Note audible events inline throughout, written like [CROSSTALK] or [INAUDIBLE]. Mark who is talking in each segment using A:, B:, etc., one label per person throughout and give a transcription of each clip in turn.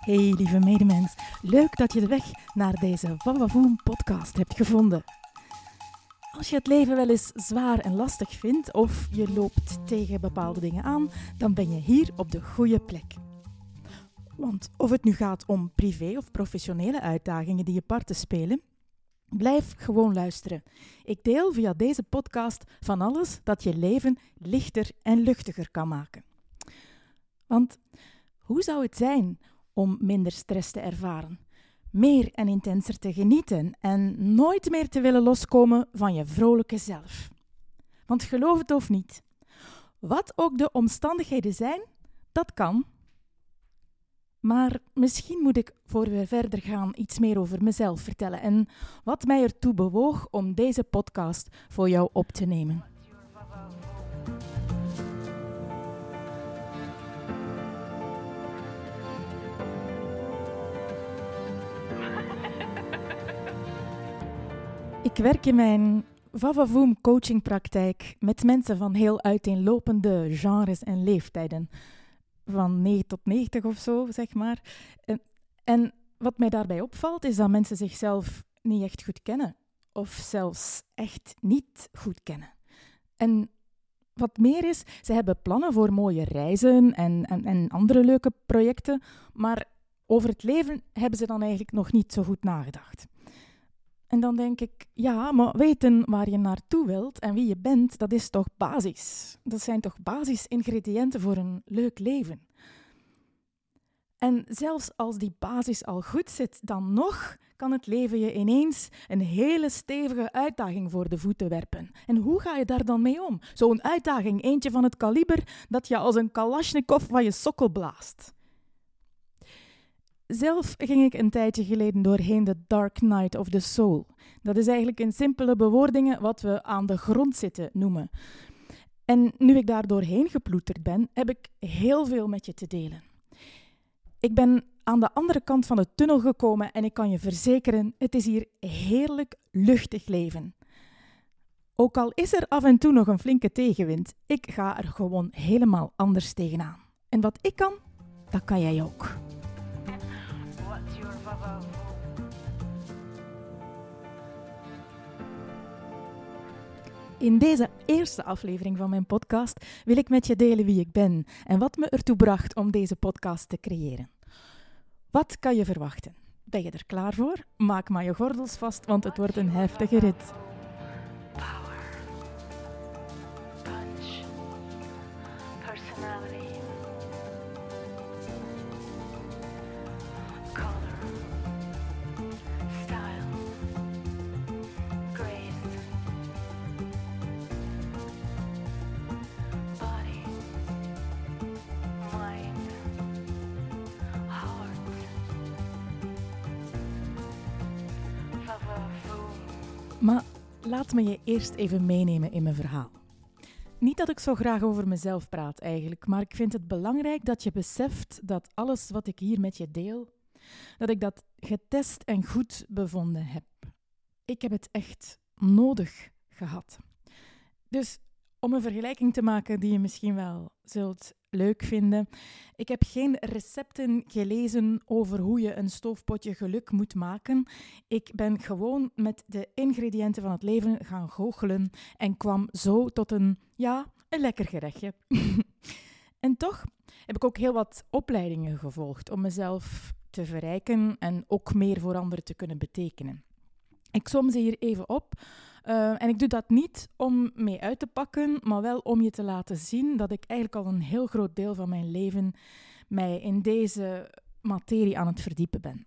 A: Hey lieve medemens, leuk dat je de weg naar deze Vavavoom podcast hebt gevonden. Als je het leven wel eens zwaar en lastig vindt of je loopt tegen bepaalde dingen aan, dan ben je hier op de goede plek. Want of het nu gaat om privé of professionele uitdagingen die je parten spelen, blijf gewoon luisteren. Ik deel via deze podcast van alles dat je leven lichter en luchtiger kan maken. Want hoe zou het zijn om minder stress te ervaren, meer en intenser te genieten en nooit meer te willen loskomen van je vrolijke zelf? Want geloof het of niet, wat ook de omstandigheden zijn, dat kan. Maar misschien moet ik, voor we verder gaan, iets meer over mezelf vertellen en wat mij ertoe bewoog om deze podcast voor jou op te nemen. Werk in mijn Vavavoom coachingpraktijk met mensen van heel uiteenlopende genres en leeftijden. Van 9 tot 90 of zo, zeg maar. En, wat mij daarbij opvalt, is dat mensen zichzelf niet echt goed kennen. Of zelfs echt niet goed kennen. En wat meer is, ze hebben plannen voor mooie reizen en, en, en andere leuke projecten, maar over het leven hebben ze dan eigenlijk nog niet zo goed nagedacht. En dan denk ik, ja, maar weten waar je naartoe wilt en wie je bent, dat is toch basis. Dat zijn toch basisingrediënten voor een leuk leven. En zelfs als die basis al goed zit, dan nog kan het leven je ineens een hele stevige uitdaging voor de voeten werpen. En hoe ga je daar dan mee om? Zo'n uitdaging, eentje van het kaliber dat je als een kalasjnikov van je sokkel blaast. Zelf ging ik een tijdje geleden doorheen de Dark Night of the Soul. Dat is eigenlijk in simpele bewoordingen wat we aan de grond zitten noemen. En nu ik daar doorheen geploeterd ben, heb ik heel veel met je te delen. Ik ben aan de andere kant van de tunnel gekomen en ik kan je verzekeren, het is hier heerlijk luchtig leven. Ook al is er af en toe nog een flinke tegenwind, ik ga er gewoon helemaal anders tegenaan. En wat ik kan, dat kan jij ook. In deze eerste aflevering van mijn podcast wil ik met je delen wie ik ben en wat me ertoe bracht om deze podcast te creëren. Wat kan je verwachten? Ben je er klaar voor? Maak maar je gordels vast, want het wordt een heftige rit. Laat me je eerst even meenemen in mijn verhaal. Niet dat ik zo graag over mezelf praat eigenlijk, maar ik vind het belangrijk dat je beseft dat alles wat ik hier met je deel, dat ik dat getest en goed bevonden heb. Ik heb het echt nodig gehad. Dus om een vergelijking te maken die je misschien wel zult leuk vinden. Ik heb geen recepten gelezen over hoe je een stoofpotje geluk moet maken. Ik ben gewoon met de ingrediënten van het leven gaan goochelen en kwam zo tot een, ja, een lekker gerechtje. [LAUGHS] en toch heb ik ook heel wat opleidingen gevolgd om mezelf te verrijken en ook meer voor anderen te kunnen betekenen. Ik som ze hier even op. Uh, en ik doe dat niet om mee uit te pakken, maar wel om je te laten zien dat ik eigenlijk al een heel groot deel van mijn leven mij in deze materie aan het verdiepen ben.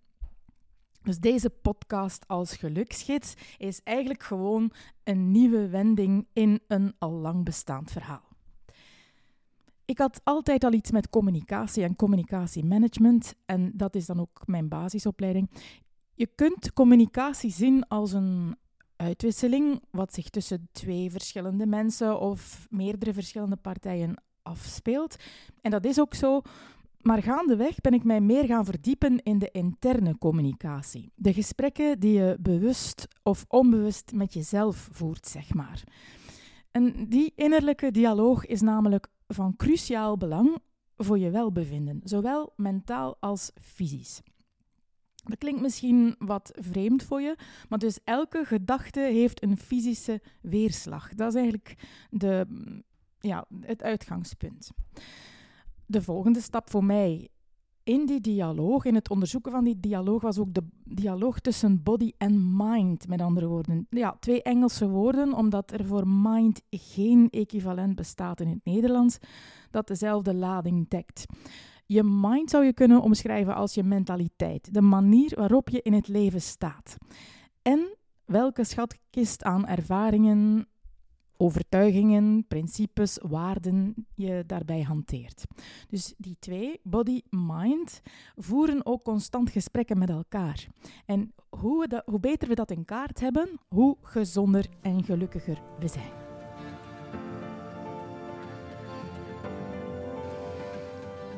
A: Dus deze podcast als geluksgids is eigenlijk gewoon een nieuwe wending in een al lang bestaand verhaal. Ik had altijd al iets met communicatie en communicatiemanagement en dat is dan ook mijn basisopleiding. Je kunt communicatie zien als een uitwisseling, wat zich tussen twee verschillende mensen of meerdere verschillende partijen afspeelt. En dat is ook zo. Maar gaandeweg ben ik mij meer gaan verdiepen in de interne communicatie. De gesprekken die je bewust of onbewust met jezelf voert, zeg maar. En die innerlijke dialoog is namelijk van cruciaal belang voor je welbevinden, zowel mentaal als fysisch. Dat klinkt misschien wat vreemd voor je, maar dus elke gedachte heeft een fysische weerslag. Dat is eigenlijk de, ja, het uitgangspunt. De volgende stap voor mij in die dialoog, in het onderzoeken van die dialoog, was ook de dialoog tussen body en mind. Met andere woorden, ja, twee Engelse woorden, omdat er voor mind geen equivalent bestaat in het Nederlands dat dezelfde lading dekt. Je mind zou je kunnen omschrijven als je mentaliteit, de manier waarop je in het leven staat. En welke schatkist aan ervaringen, overtuigingen, principes, waarden je daarbij hanteert. Dus die twee, body, mind, voeren ook constant gesprekken met elkaar. En hoe, hoe beter we dat in kaart hebben, hoe gezonder en gelukkiger we zijn.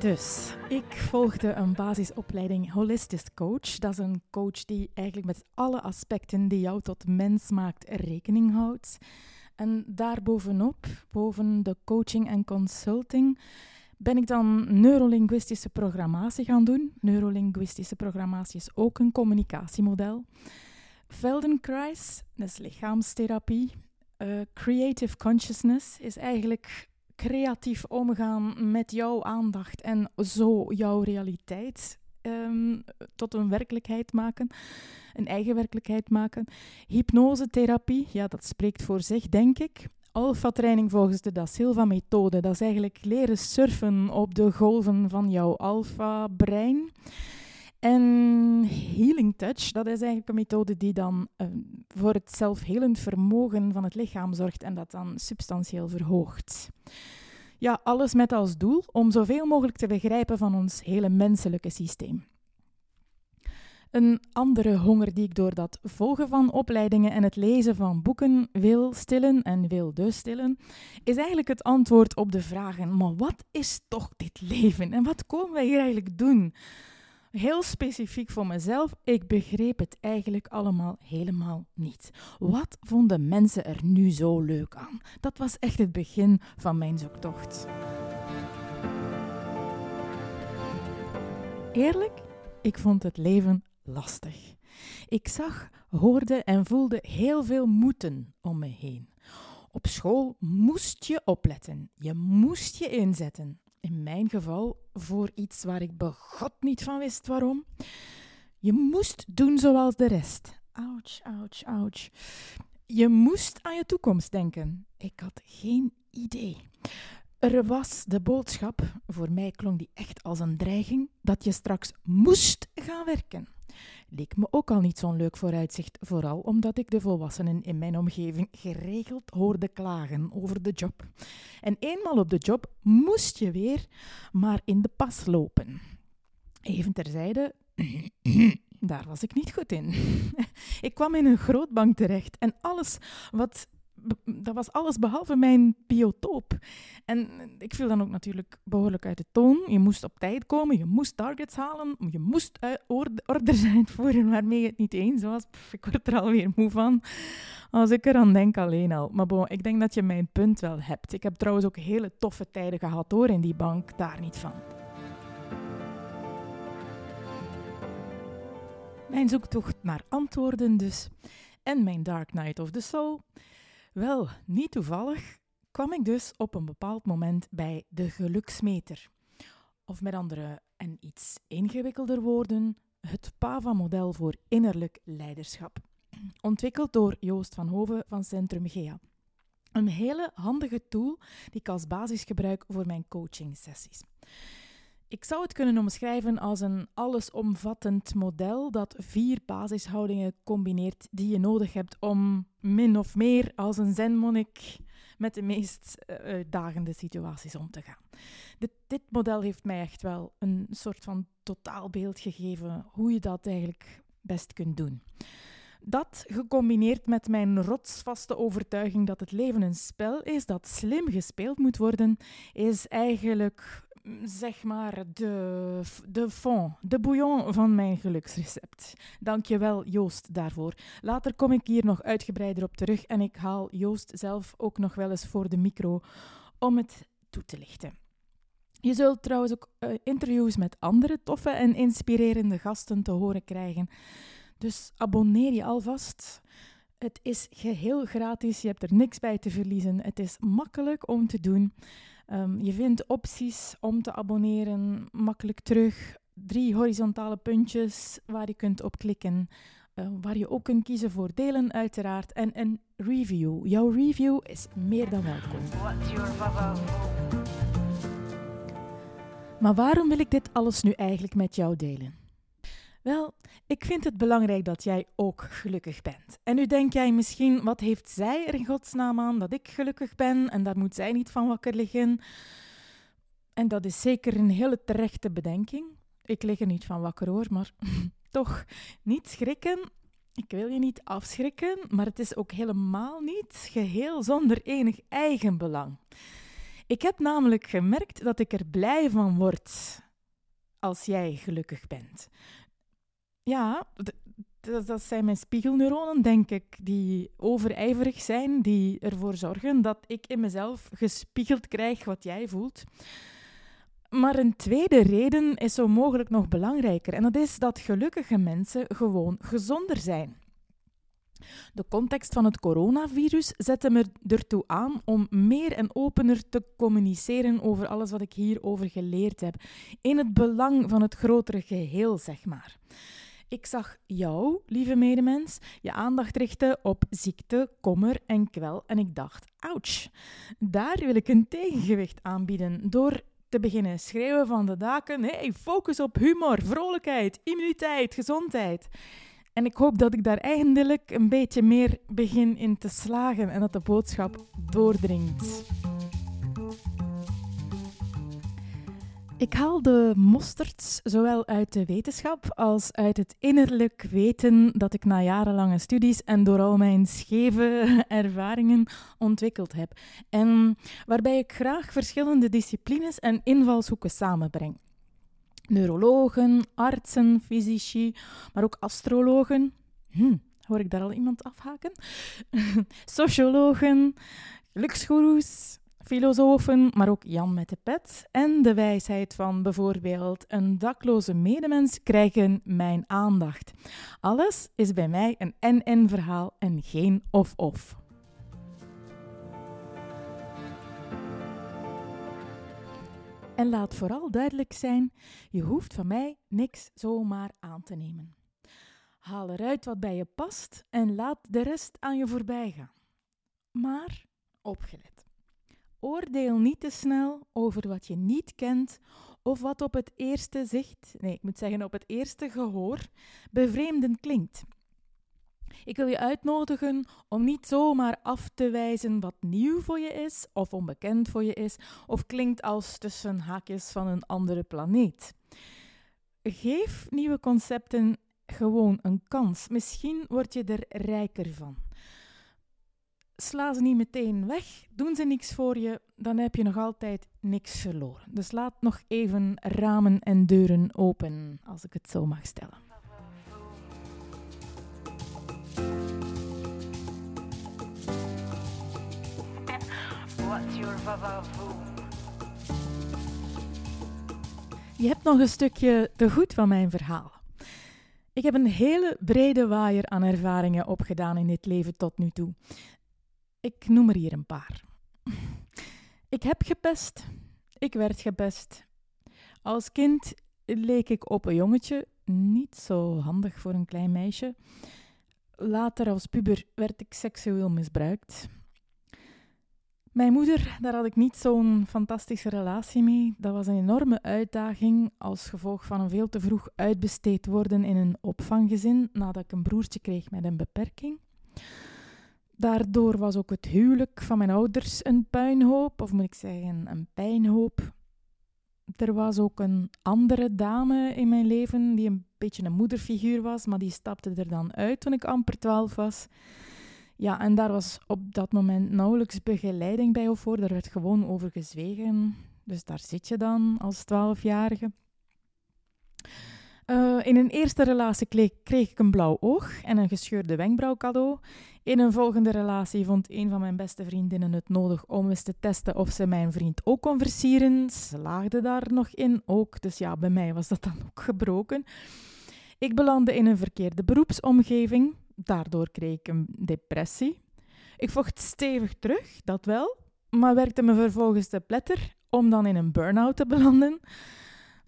A: Dus ik volgde een basisopleiding Holistic Coach. Dat is een coach die eigenlijk met alle aspecten die jou tot mens maakt rekening houdt. En daarbovenop, boven de coaching en consulting, ben ik dan neurolinguïstische programmatie gaan doen. Neurolinguïstische programmatie is ook een communicatiemodel. Feldenkrais, dat is lichaamstherapie. Uh, creative consciousness is eigenlijk creatief omgaan met jouw aandacht en zo jouw realiteit um, tot een werkelijkheid maken, een eigen werkelijkheid maken. Hypnosetherapie, ja, dat spreekt voor zich, denk ik. Alpha-training volgens de Da Silva-methode, dat is eigenlijk leren surfen op de golven van jouw alpha-brein. En Healing Touch, dat is eigenlijk een methode die dan uh, voor het zelfhelend vermogen van het lichaam zorgt en dat dan substantieel verhoogt. Ja, alles met als doel om zoveel mogelijk te begrijpen van ons hele menselijke systeem. Een andere honger die ik door dat volgen van opleidingen en het lezen van boeken wil stillen en wil dus stillen, is eigenlijk het antwoord op de vragen: maar wat is toch dit leven en wat komen wij hier eigenlijk doen? Heel specifiek voor mezelf, ik begreep het eigenlijk allemaal helemaal niet. Wat vonden mensen er nu zo leuk aan? Dat was echt het begin van mijn zoektocht. Eerlijk, ik vond het leven lastig. Ik zag, hoorde en voelde heel veel moeten om me heen. Op school moest je opletten, je moest je inzetten in mijn geval voor iets waar ik begot niet van wist waarom. Je moest doen zoals de rest. Ouch, ouch, ouch. Je moest aan je toekomst denken. Ik had geen idee. Er was de boodschap, voor mij klonk die echt als een dreiging, dat je straks moest gaan werken leek me ook al niet zo'n leuk vooruitzicht, vooral omdat ik de volwassenen in mijn omgeving geregeld hoorde klagen over de job. En eenmaal op de job moest je weer maar in de pas lopen. Even terzijde, [CLEARS THROAT] daar was ik niet goed in. [LAUGHS] ik kwam in een grootbank terecht en alles wat dat was alles behalve mijn biotoop. En ik viel dan ook natuurlijk behoorlijk uit de toon. Je moest op tijd komen, je moest targets halen, je moest orders uitvoeren waarmee je het niet eens was. ik word er alweer moe van als ik er aan denk alleen al. Maar bon, ik denk dat je mijn punt wel hebt. Ik heb trouwens ook hele toffe tijden gehad hoor in die bank, daar niet van. Mijn zoektocht naar antwoorden dus. En mijn Dark Night of the Soul. Wel, niet toevallig kwam ik dus op een bepaald moment bij de geluksmeter. Of met andere en iets ingewikkelder woorden, het PAVA-model voor innerlijk leiderschap. Ontwikkeld door Joost van Hoven van Centrum GEA. Een hele handige tool die ik als basis gebruik voor mijn coaching sessies. Ik zou het kunnen omschrijven als een allesomvattend model dat vier basishoudingen combineert die je nodig hebt om min of meer als een zenmonnik met de meest uh, uitdagende situaties om te gaan. Dit, dit, model heeft mij echt wel een soort van totaalbeeld gegeven hoe je dat eigenlijk best kunt doen. Dat gecombineerd met mijn rotsvaste overtuiging dat het leven een spel is dat slim gespeeld moet worden, is eigenlijk zeg maar de, de fond, de bouillon van mijn geluksrecept. Dankjewel Joost daarvoor. Later kom ik hier nog uitgebreider op terug en ik haal Joost zelf ook nog wel eens voor de micro om het toe te lichten. Je zult trouwens ook uh, interviews met andere toffe en inspirerende gasten te horen krijgen. Dus abonneer je alvast. Het is geheel gratis, je hebt er niks bij te verliezen. Het is makkelijk om te doen. Um, je vindt opties om te abonneren makkelijk terug. Drie horizontale puntjes waar je kunt op klikken. Uh, waar je ook kunt kiezen voor delen, uiteraard. En een review. Jouw review is meer dan welkom. Maar waarom wil ik dit alles nu eigenlijk met jou delen? Wel, ik vind het belangrijk dat jij ook gelukkig bent. En nu denk jij misschien, wat heeft zij er in godsnaam aan dat ik gelukkig ben en daar moet zij niet van wakker liggen? En dat is zeker een hele terechte bedenking. Ik lig er niet van wakker hoor, maar [LAUGHS] toch niet schrikken. Ik wil je niet afschrikken, maar het is ook helemaal niet geheel zonder enig eigenbelang. Ik heb namelijk gemerkt dat ik er blij van word als jij gelukkig bent. Ja, dat zijn mijn spiegelneuronen, denk ik, die overijverig zijn, die ervoor zorgen dat ik in mezelf gespiegeld krijg wat jij voelt. Maar een tweede reden is zo mogelijk nog belangrijker, en dat is dat gelukkige mensen gewoon gezonder zijn. De context van het coronavirus zette me ertoe aan om meer en opener te communiceren over alles wat ik hierover geleerd heb, in het belang van het grotere geheel, zeg maar. Ik zag jou, lieve medemens, je aandacht richten op ziekte, kommer en kwel en ik dacht, ouch, daar wil ik een tegengewicht aanbieden door te beginnen schreeuwen van de daken, hey, focus op humor, vrolijkheid, immuniteit, gezondheid. En ik hoop dat ik daar eindelijk een beetje meer begin in te slagen en dat de boodschap doordringt. Ik haal de mosterd zowel uit de wetenschap als uit het innerlijk weten dat ik na jarenlange studies en door al mijn scheve [LAUGHS] ervaringen ontwikkeld heb. En waarbij ik graag verschillende disciplines en invalshoeken samenbreng. Neurologen, artsen, fysici, maar ook astrologen. Hm, hoor ik daar al iemand afhaken? [LAUGHS] Sociologen, geluksgoeroes, filosofen, maar ook Jan met de pet en de wijsheid van bijvoorbeeld een dakloze medemens krijgen mijn aandacht. Alles is bij mij een en-en verhaal en geen of-of. En laat vooral duidelijk zijn: je hoeft van mij niks zomaar aan te nemen. Haal eruit wat bij je past en laat de rest aan je voorbij gaan. Maar opgelet. Oordeel niet te snel over wat je niet kent of wat op het eerste zicht, nee, ik moet zeggen op het eerste gehoor, bevreemdend klinkt. Ik wil je uitnodigen om niet zomaar af te wijzen wat nieuw voor je is, of onbekend voor je is, of klinkt als tussen haakjes van een andere planeet. Geef nieuwe concepten gewoon een kans. Misschien word je er rijker van. Sla ze niet meteen weg, doen ze niks voor je, dan heb je nog altijd niks verloren. Dus laat nog even ramen en deuren open, als ik het zo mag stellen. Je hebt nog een stukje te goed van mijn verhaal. Ik heb een hele brede waaier aan ervaringen opgedaan in dit leven tot nu toe. Ik noem er hier een paar. Ik heb gepest. Ik werd gepest. Als kind leek ik op een jongetje, niet zo handig voor een klein meisje. Later als puber werd ik seksueel misbruikt. Mijn moeder, daar had ik niet zo'n fantastische relatie mee. Dat was een enorme uitdaging als gevolg van een veel te vroeg uitbesteed worden in een opvanggezin nadat ik een broertje kreeg met een beperking. Daardoor was ook het huwelijk van mijn ouders een puinhoop, of moet ik zeggen een pijnhoop. Er was ook een andere dame in mijn leven die een beetje een moederfiguur was, maar die stapte er dan uit toen ik amper twaalf was. Ja, en daar was op dat moment nauwelijks begeleiding bij of voor. Daar werd gewoon over gezwegen. Dus daar zit je dan als twaalfjarige. Uh, in een eerste relatie kreeg, kreeg, ik een blauw oog en een gescheurde wenkbrauw cadeau. In een volgende relatie vond een van mijn beste vriendinnen het nodig om eens te testen of ze mijn vriend ook kon versieren. Slaagde daar nog in ook, dus ja, bij mij was dat dan ook gebroken. Ik belandde in een verkeerde beroepsomgeving. Daardoor kreeg ik een depressie. Ik vocht stevig terug, dat wel, maar werkte me vervolgens te pletter om dan in een burn-out te belanden.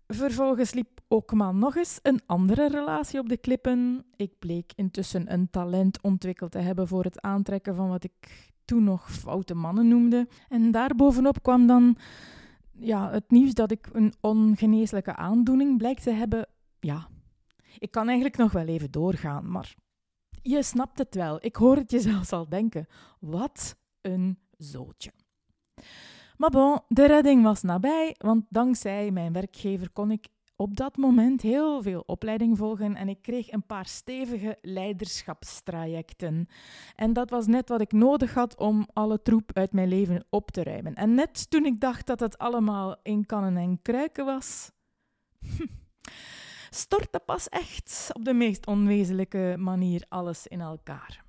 A: Vervolgens liep ook maar nog eens een andere relatie op de klippen. Ik bleek intussen een talent ontwikkeld te hebben voor het aantrekken van wat ik toen nog foute mannen noemde. En daarbovenop kwam dan ja, het nieuws dat ik een ongeneeslijke aandoening blijkt te hebben. Ja, ik kan eigenlijk nog wel even doorgaan, maar je snapt het wel. Ik hoor het je zelfs al denken. Wat een zootje. Maar bon, de redding was nabij, want dankzij mijn werkgever kon ik op dat moment heel veel opleiding volgen en ik kreeg een paar stevige leiderschapstrajecten. En dat was net wat ik nodig had om alle troep uit mijn leven op te ruimen. En net toen ik dacht dat het allemaal in kannen en kruiken was, [LAUGHS] stortte pas echt op de meest onwezenlijke manier alles in elkaar.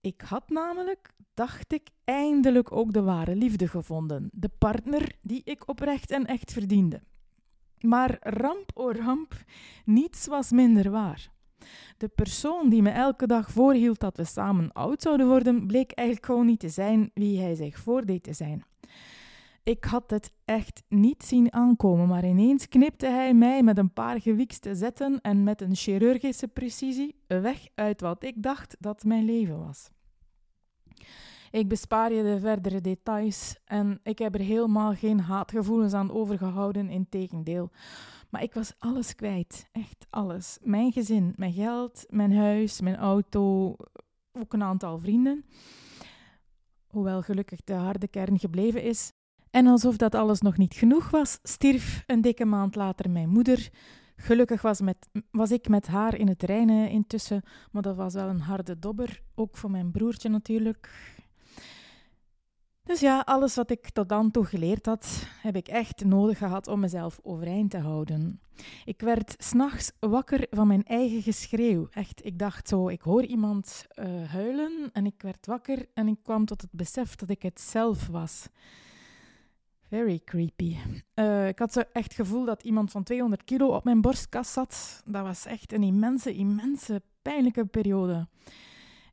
A: Ik had namelijk, dacht ik, eindelijk ook de ware liefde gevonden. De partner die ik oprecht en echt verdiende. Maar ramp o ramp, niets was minder waar. De persoon die me elke dag voorhield dat we samen oud zouden worden, bleek eigenlijk gewoon niet te zijn wie hij zich voordeed te zijn. Ik had het echt niet zien aankomen, maar ineens knipte hij mij met een paar gewikste zetten en met een chirurgische precisie weg uit wat ik dacht dat mijn leven was. Ik bespaar je de verdere details en ik heb er helemaal geen haatgevoelens aan overgehouden, in tegendeel. Maar ik was alles kwijt, echt alles. Mijn gezin, mijn geld, mijn huis, mijn auto, ook een aantal vrienden. Hoewel gelukkig de harde kern gebleven is. En alsof dat alles nog niet genoeg was, stierf een dikke maand later mijn moeder. Gelukkig was, met, was ik met haar in het reinen intussen, maar dat was wel een harde dobber, ook voor mijn broertje natuurlijk. Dus ja, alles wat ik tot dan toe geleerd had, heb ik echt nodig gehad om mezelf overeind te houden. Ik werd s'nachts wakker van mijn eigen geschreeuw. Echt, ik dacht zo, ik hoor iemand uh, huilen en ik werd wakker en ik kwam tot het besef dat ik het zelf was. Very creepy. Uh, ik had zo echt het gevoel dat iemand van 200 kilo op mijn borstkas zat. Dat was echt een immense, immense, pijnlijke periode.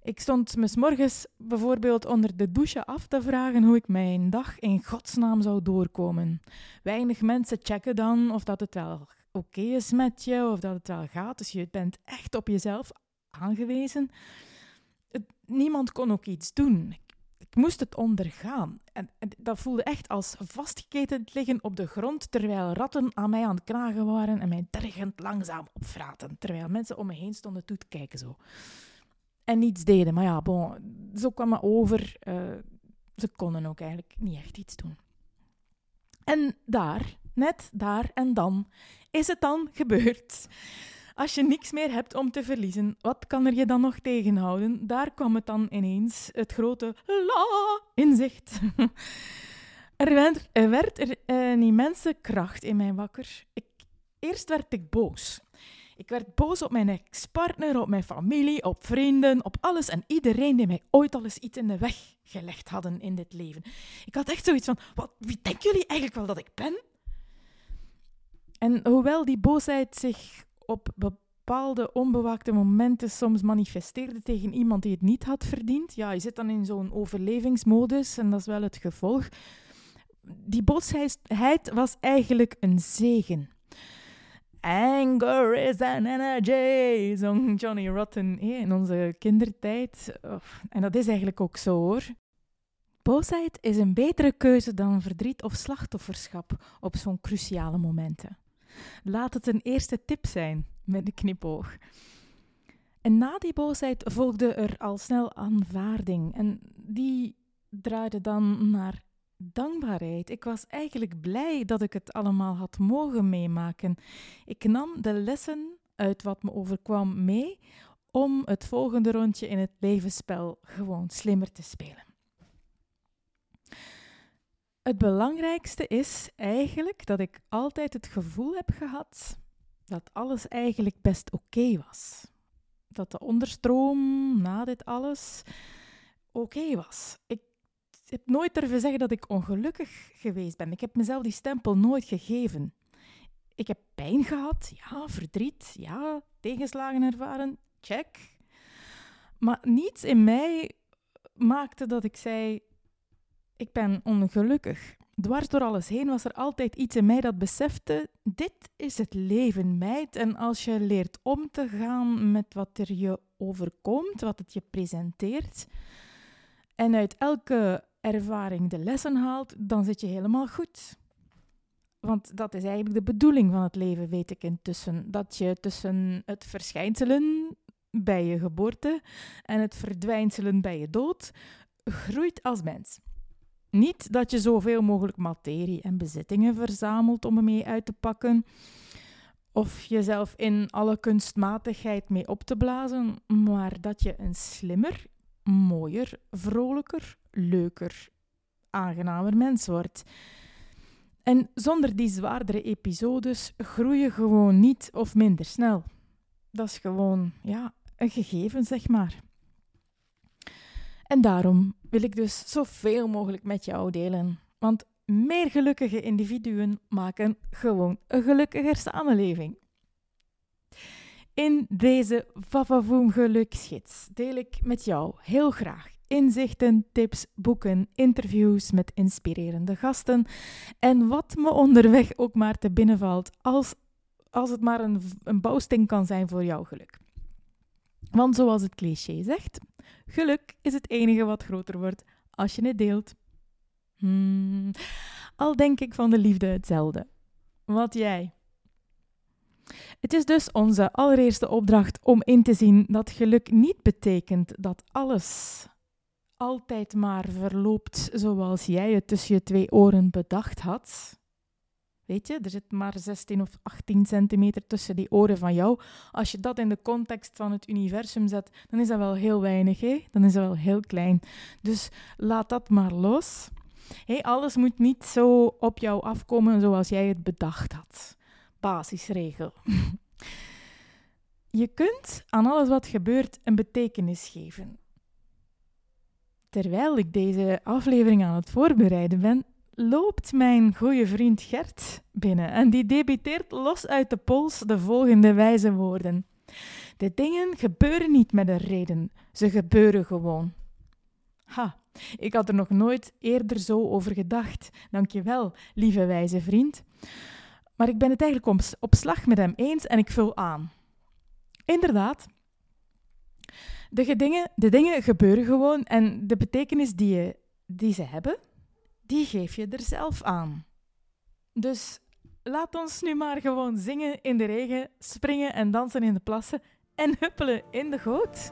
A: Ik stond me morgens bijvoorbeeld onder de douche af te vragen hoe ik mijn dag in godsnaam zou doorkomen. Weinig mensen checken dan of dat het wel oké is met je, of dat het wel gaat. Dus je bent echt op jezelf aangewezen. niemand kon ook iets doen. Moest het ondergaan. En, en, dat voelde echt als vastgeketend liggen op de grond, terwijl ratten aan mij aan het knagen waren en mij tergend langzaam opvraten, terwijl mensen om me heen stonden toe te kijken zo en niets deden. Maar ja, bon, zo kwam het over. Uh, ze konden ook eigenlijk niet echt iets doen. En daar, net daar en dan, is het dan gebeurd. Als je niks meer hebt om te verliezen, wat kan er je dan nog tegenhouden? Daar kwam het dan ineens, het grote la in zicht. [LAUGHS] er werd, er, werd er een immense kracht in mij wakker. Ik, eerst werd ik boos. Ik werd boos op mijn ex-partner, op mijn familie, op vrienden, op alles en iedereen die mij ooit al eens iets in de weg gelegd hadden in dit leven. Ik had echt zoiets van: wat, wie denken jullie eigenlijk wel dat ik ben? En hoewel die boosheid zich op bepaalde onbewaakte momenten soms manifesteerde tegen iemand die het niet had verdiend, ja, je zit dan in zo'n overlevingsmodus en dat is wel het gevolg. Die boosheid was eigenlijk een zegen. Anger is an energy, zong Johnny Rotten in onze kindertijd. En dat is eigenlijk ook zo hoor. Boosheid is een betere keuze dan verdriet of slachtofferschap op zo'n cruciale momenten. Laat het een eerste tip zijn, met een knipoog. En na die boosheid volgde er al snel aanvaarding. En die draaide dan naar dankbaarheid. Ik was eigenlijk blij dat ik het allemaal had mogen meemaken. Ik nam de lessen uit wat me overkwam mee om het volgende rondje in het levensspel gewoon slimmer te spelen. Het belangrijkste is eigenlijk dat ik altijd het gevoel heb gehad dat alles eigenlijk best oké was. Dat de onderstroom na dit alles oké was. Ik heb nooit durven zeggen dat ik ongelukkig geweest ben. Ik heb mezelf die stempel nooit gegeven. Ik heb pijn gehad, ja, verdriet, ja, tegenslagen ervaren, check. Maar niets in mij maakte dat ik zei: Ik ben ongelukkig. Dwars door alles heen was er altijd iets in mij dat besefte: dit is het leven, meid. En als je leert om te gaan met wat er je overkomt, wat het je presenteert, en uit elke ervaring de lessen haalt, dan zit je helemaal goed. Want dat is eigenlijk de bedoeling van het leven, weet ik intussen. Dat je tussen het verschijnselen bij je geboorte en het verdwijnselen bij je dood groeit als mens. Niet dat je zoveel mogelijk materie en bezittingen verzamelt om ermee uit te pakken, of jezelf in alle kunstmatigheid mee op te blazen, maar dat je een slimmer, mooier, vrolijker, leuker, aangenamer mens wordt. En zonder die zwaardere episodes groei je gewoon niet of minder snel. Dat is gewoon, ja, een gegeven, zeg maar. En daarom wil ik dus zoveel mogelijk met jou delen. Want meer gelukkige individuen maken gewoon een gelukkiger samenleving. In deze Vavavoom Geluksgids deel ik met jou heel graag inzichten, tips, boeken, interviews met inspirerende gasten en wat me onderweg ook maar te binnenvalt als, als het maar een, een kan zijn voor jouw geluk. Want zoals het cliché zegt, geluk is het enige wat groter wordt als je het deelt. Hmm, al denk ik van de liefde hetzelfde. Wat jij? Het is dus onze allereerste opdracht om in te zien dat geluk niet betekent dat alles altijd maar verloopt zoals jij het tussen je twee oren bedacht had. Weet je, er zit maar 16 of 18 centimeter tussen die oren van jou. Als je dat in de context van het universum zet, dan is dat wel heel weinig, hè? dan is dat wel heel klein. Dus laat dat maar los. Hey, alles moet niet zo op jou afkomen zoals jij het bedacht had. Basisregel. [LAUGHS] Je kunt aan alles wat gebeurt een betekenis geven. Terwijl ik deze aflevering aan het voorbereiden ben, loopt mijn goede vriend Gert binnen en die debiteert los uit de pols de volgende wijze woorden. De dingen gebeuren niet met een reden, ze gebeuren gewoon. Ha, ik had er nog nooit eerder zo over gedacht. Dank je wel, lieve wijze vriend. Maar ik ben het eigenlijk op, slag met hem eens en ik vul aan. Inderdaad, de dingen, de dingen gebeuren gewoon en de betekenis die, je, die ze hebben, die geef je er zelf aan. Dus laat ons nu maar gewoon zingen in de regen, springen en dansen in de plassen en huppelen in de goot.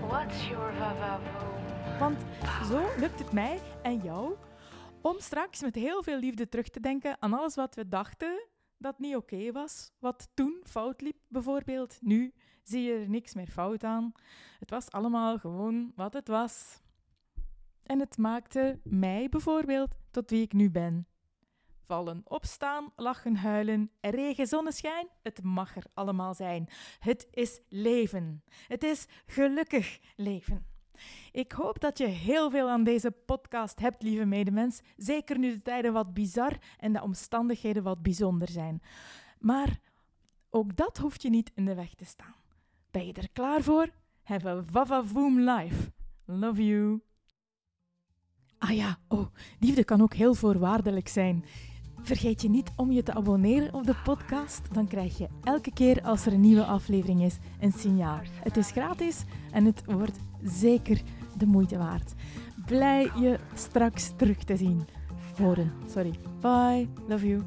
A: What's your Want zo lukt het mij en jou om straks met heel veel liefde terug te denken aan alles wat we dachten dat niet oké was, wat toen fout liep bijvoorbeeld. Nu zie je er niks meer fout aan. Het was allemaal gewoon wat het was. En het maakte mij bijvoorbeeld tot wie ik nu ben. Vallen, opstaan, lachen, huilen, regen, zonneschijn, het mag er allemaal zijn. Het is leven. Het is gelukkig leven. Ik hoop dat je heel veel aan deze podcast hebt, lieve medemens. Zeker nu de tijden wat bizar en de omstandigheden wat bijzonder zijn. Maar ook dat hoeft je niet in de weg te staan. Ben je er klaar voor? Have a vavavoom life. Love you. Ah ja, oh, liefde kan ook heel voorwaardelijk zijn. Vergeet je niet om je te abonneren op de podcast. Dan krijg je elke keer als er een nieuwe aflevering is een signaal. Het is gratis en het wordt zeker de moeite waard. Blij je straks terug te zien. Horen, sorry. Bye. Love you.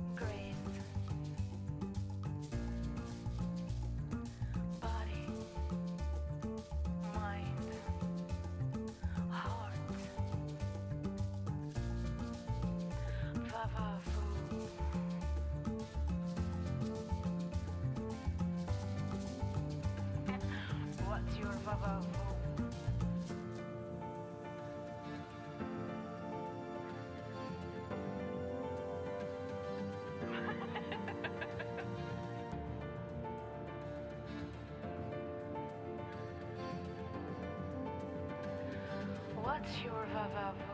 B: What's your vavavo?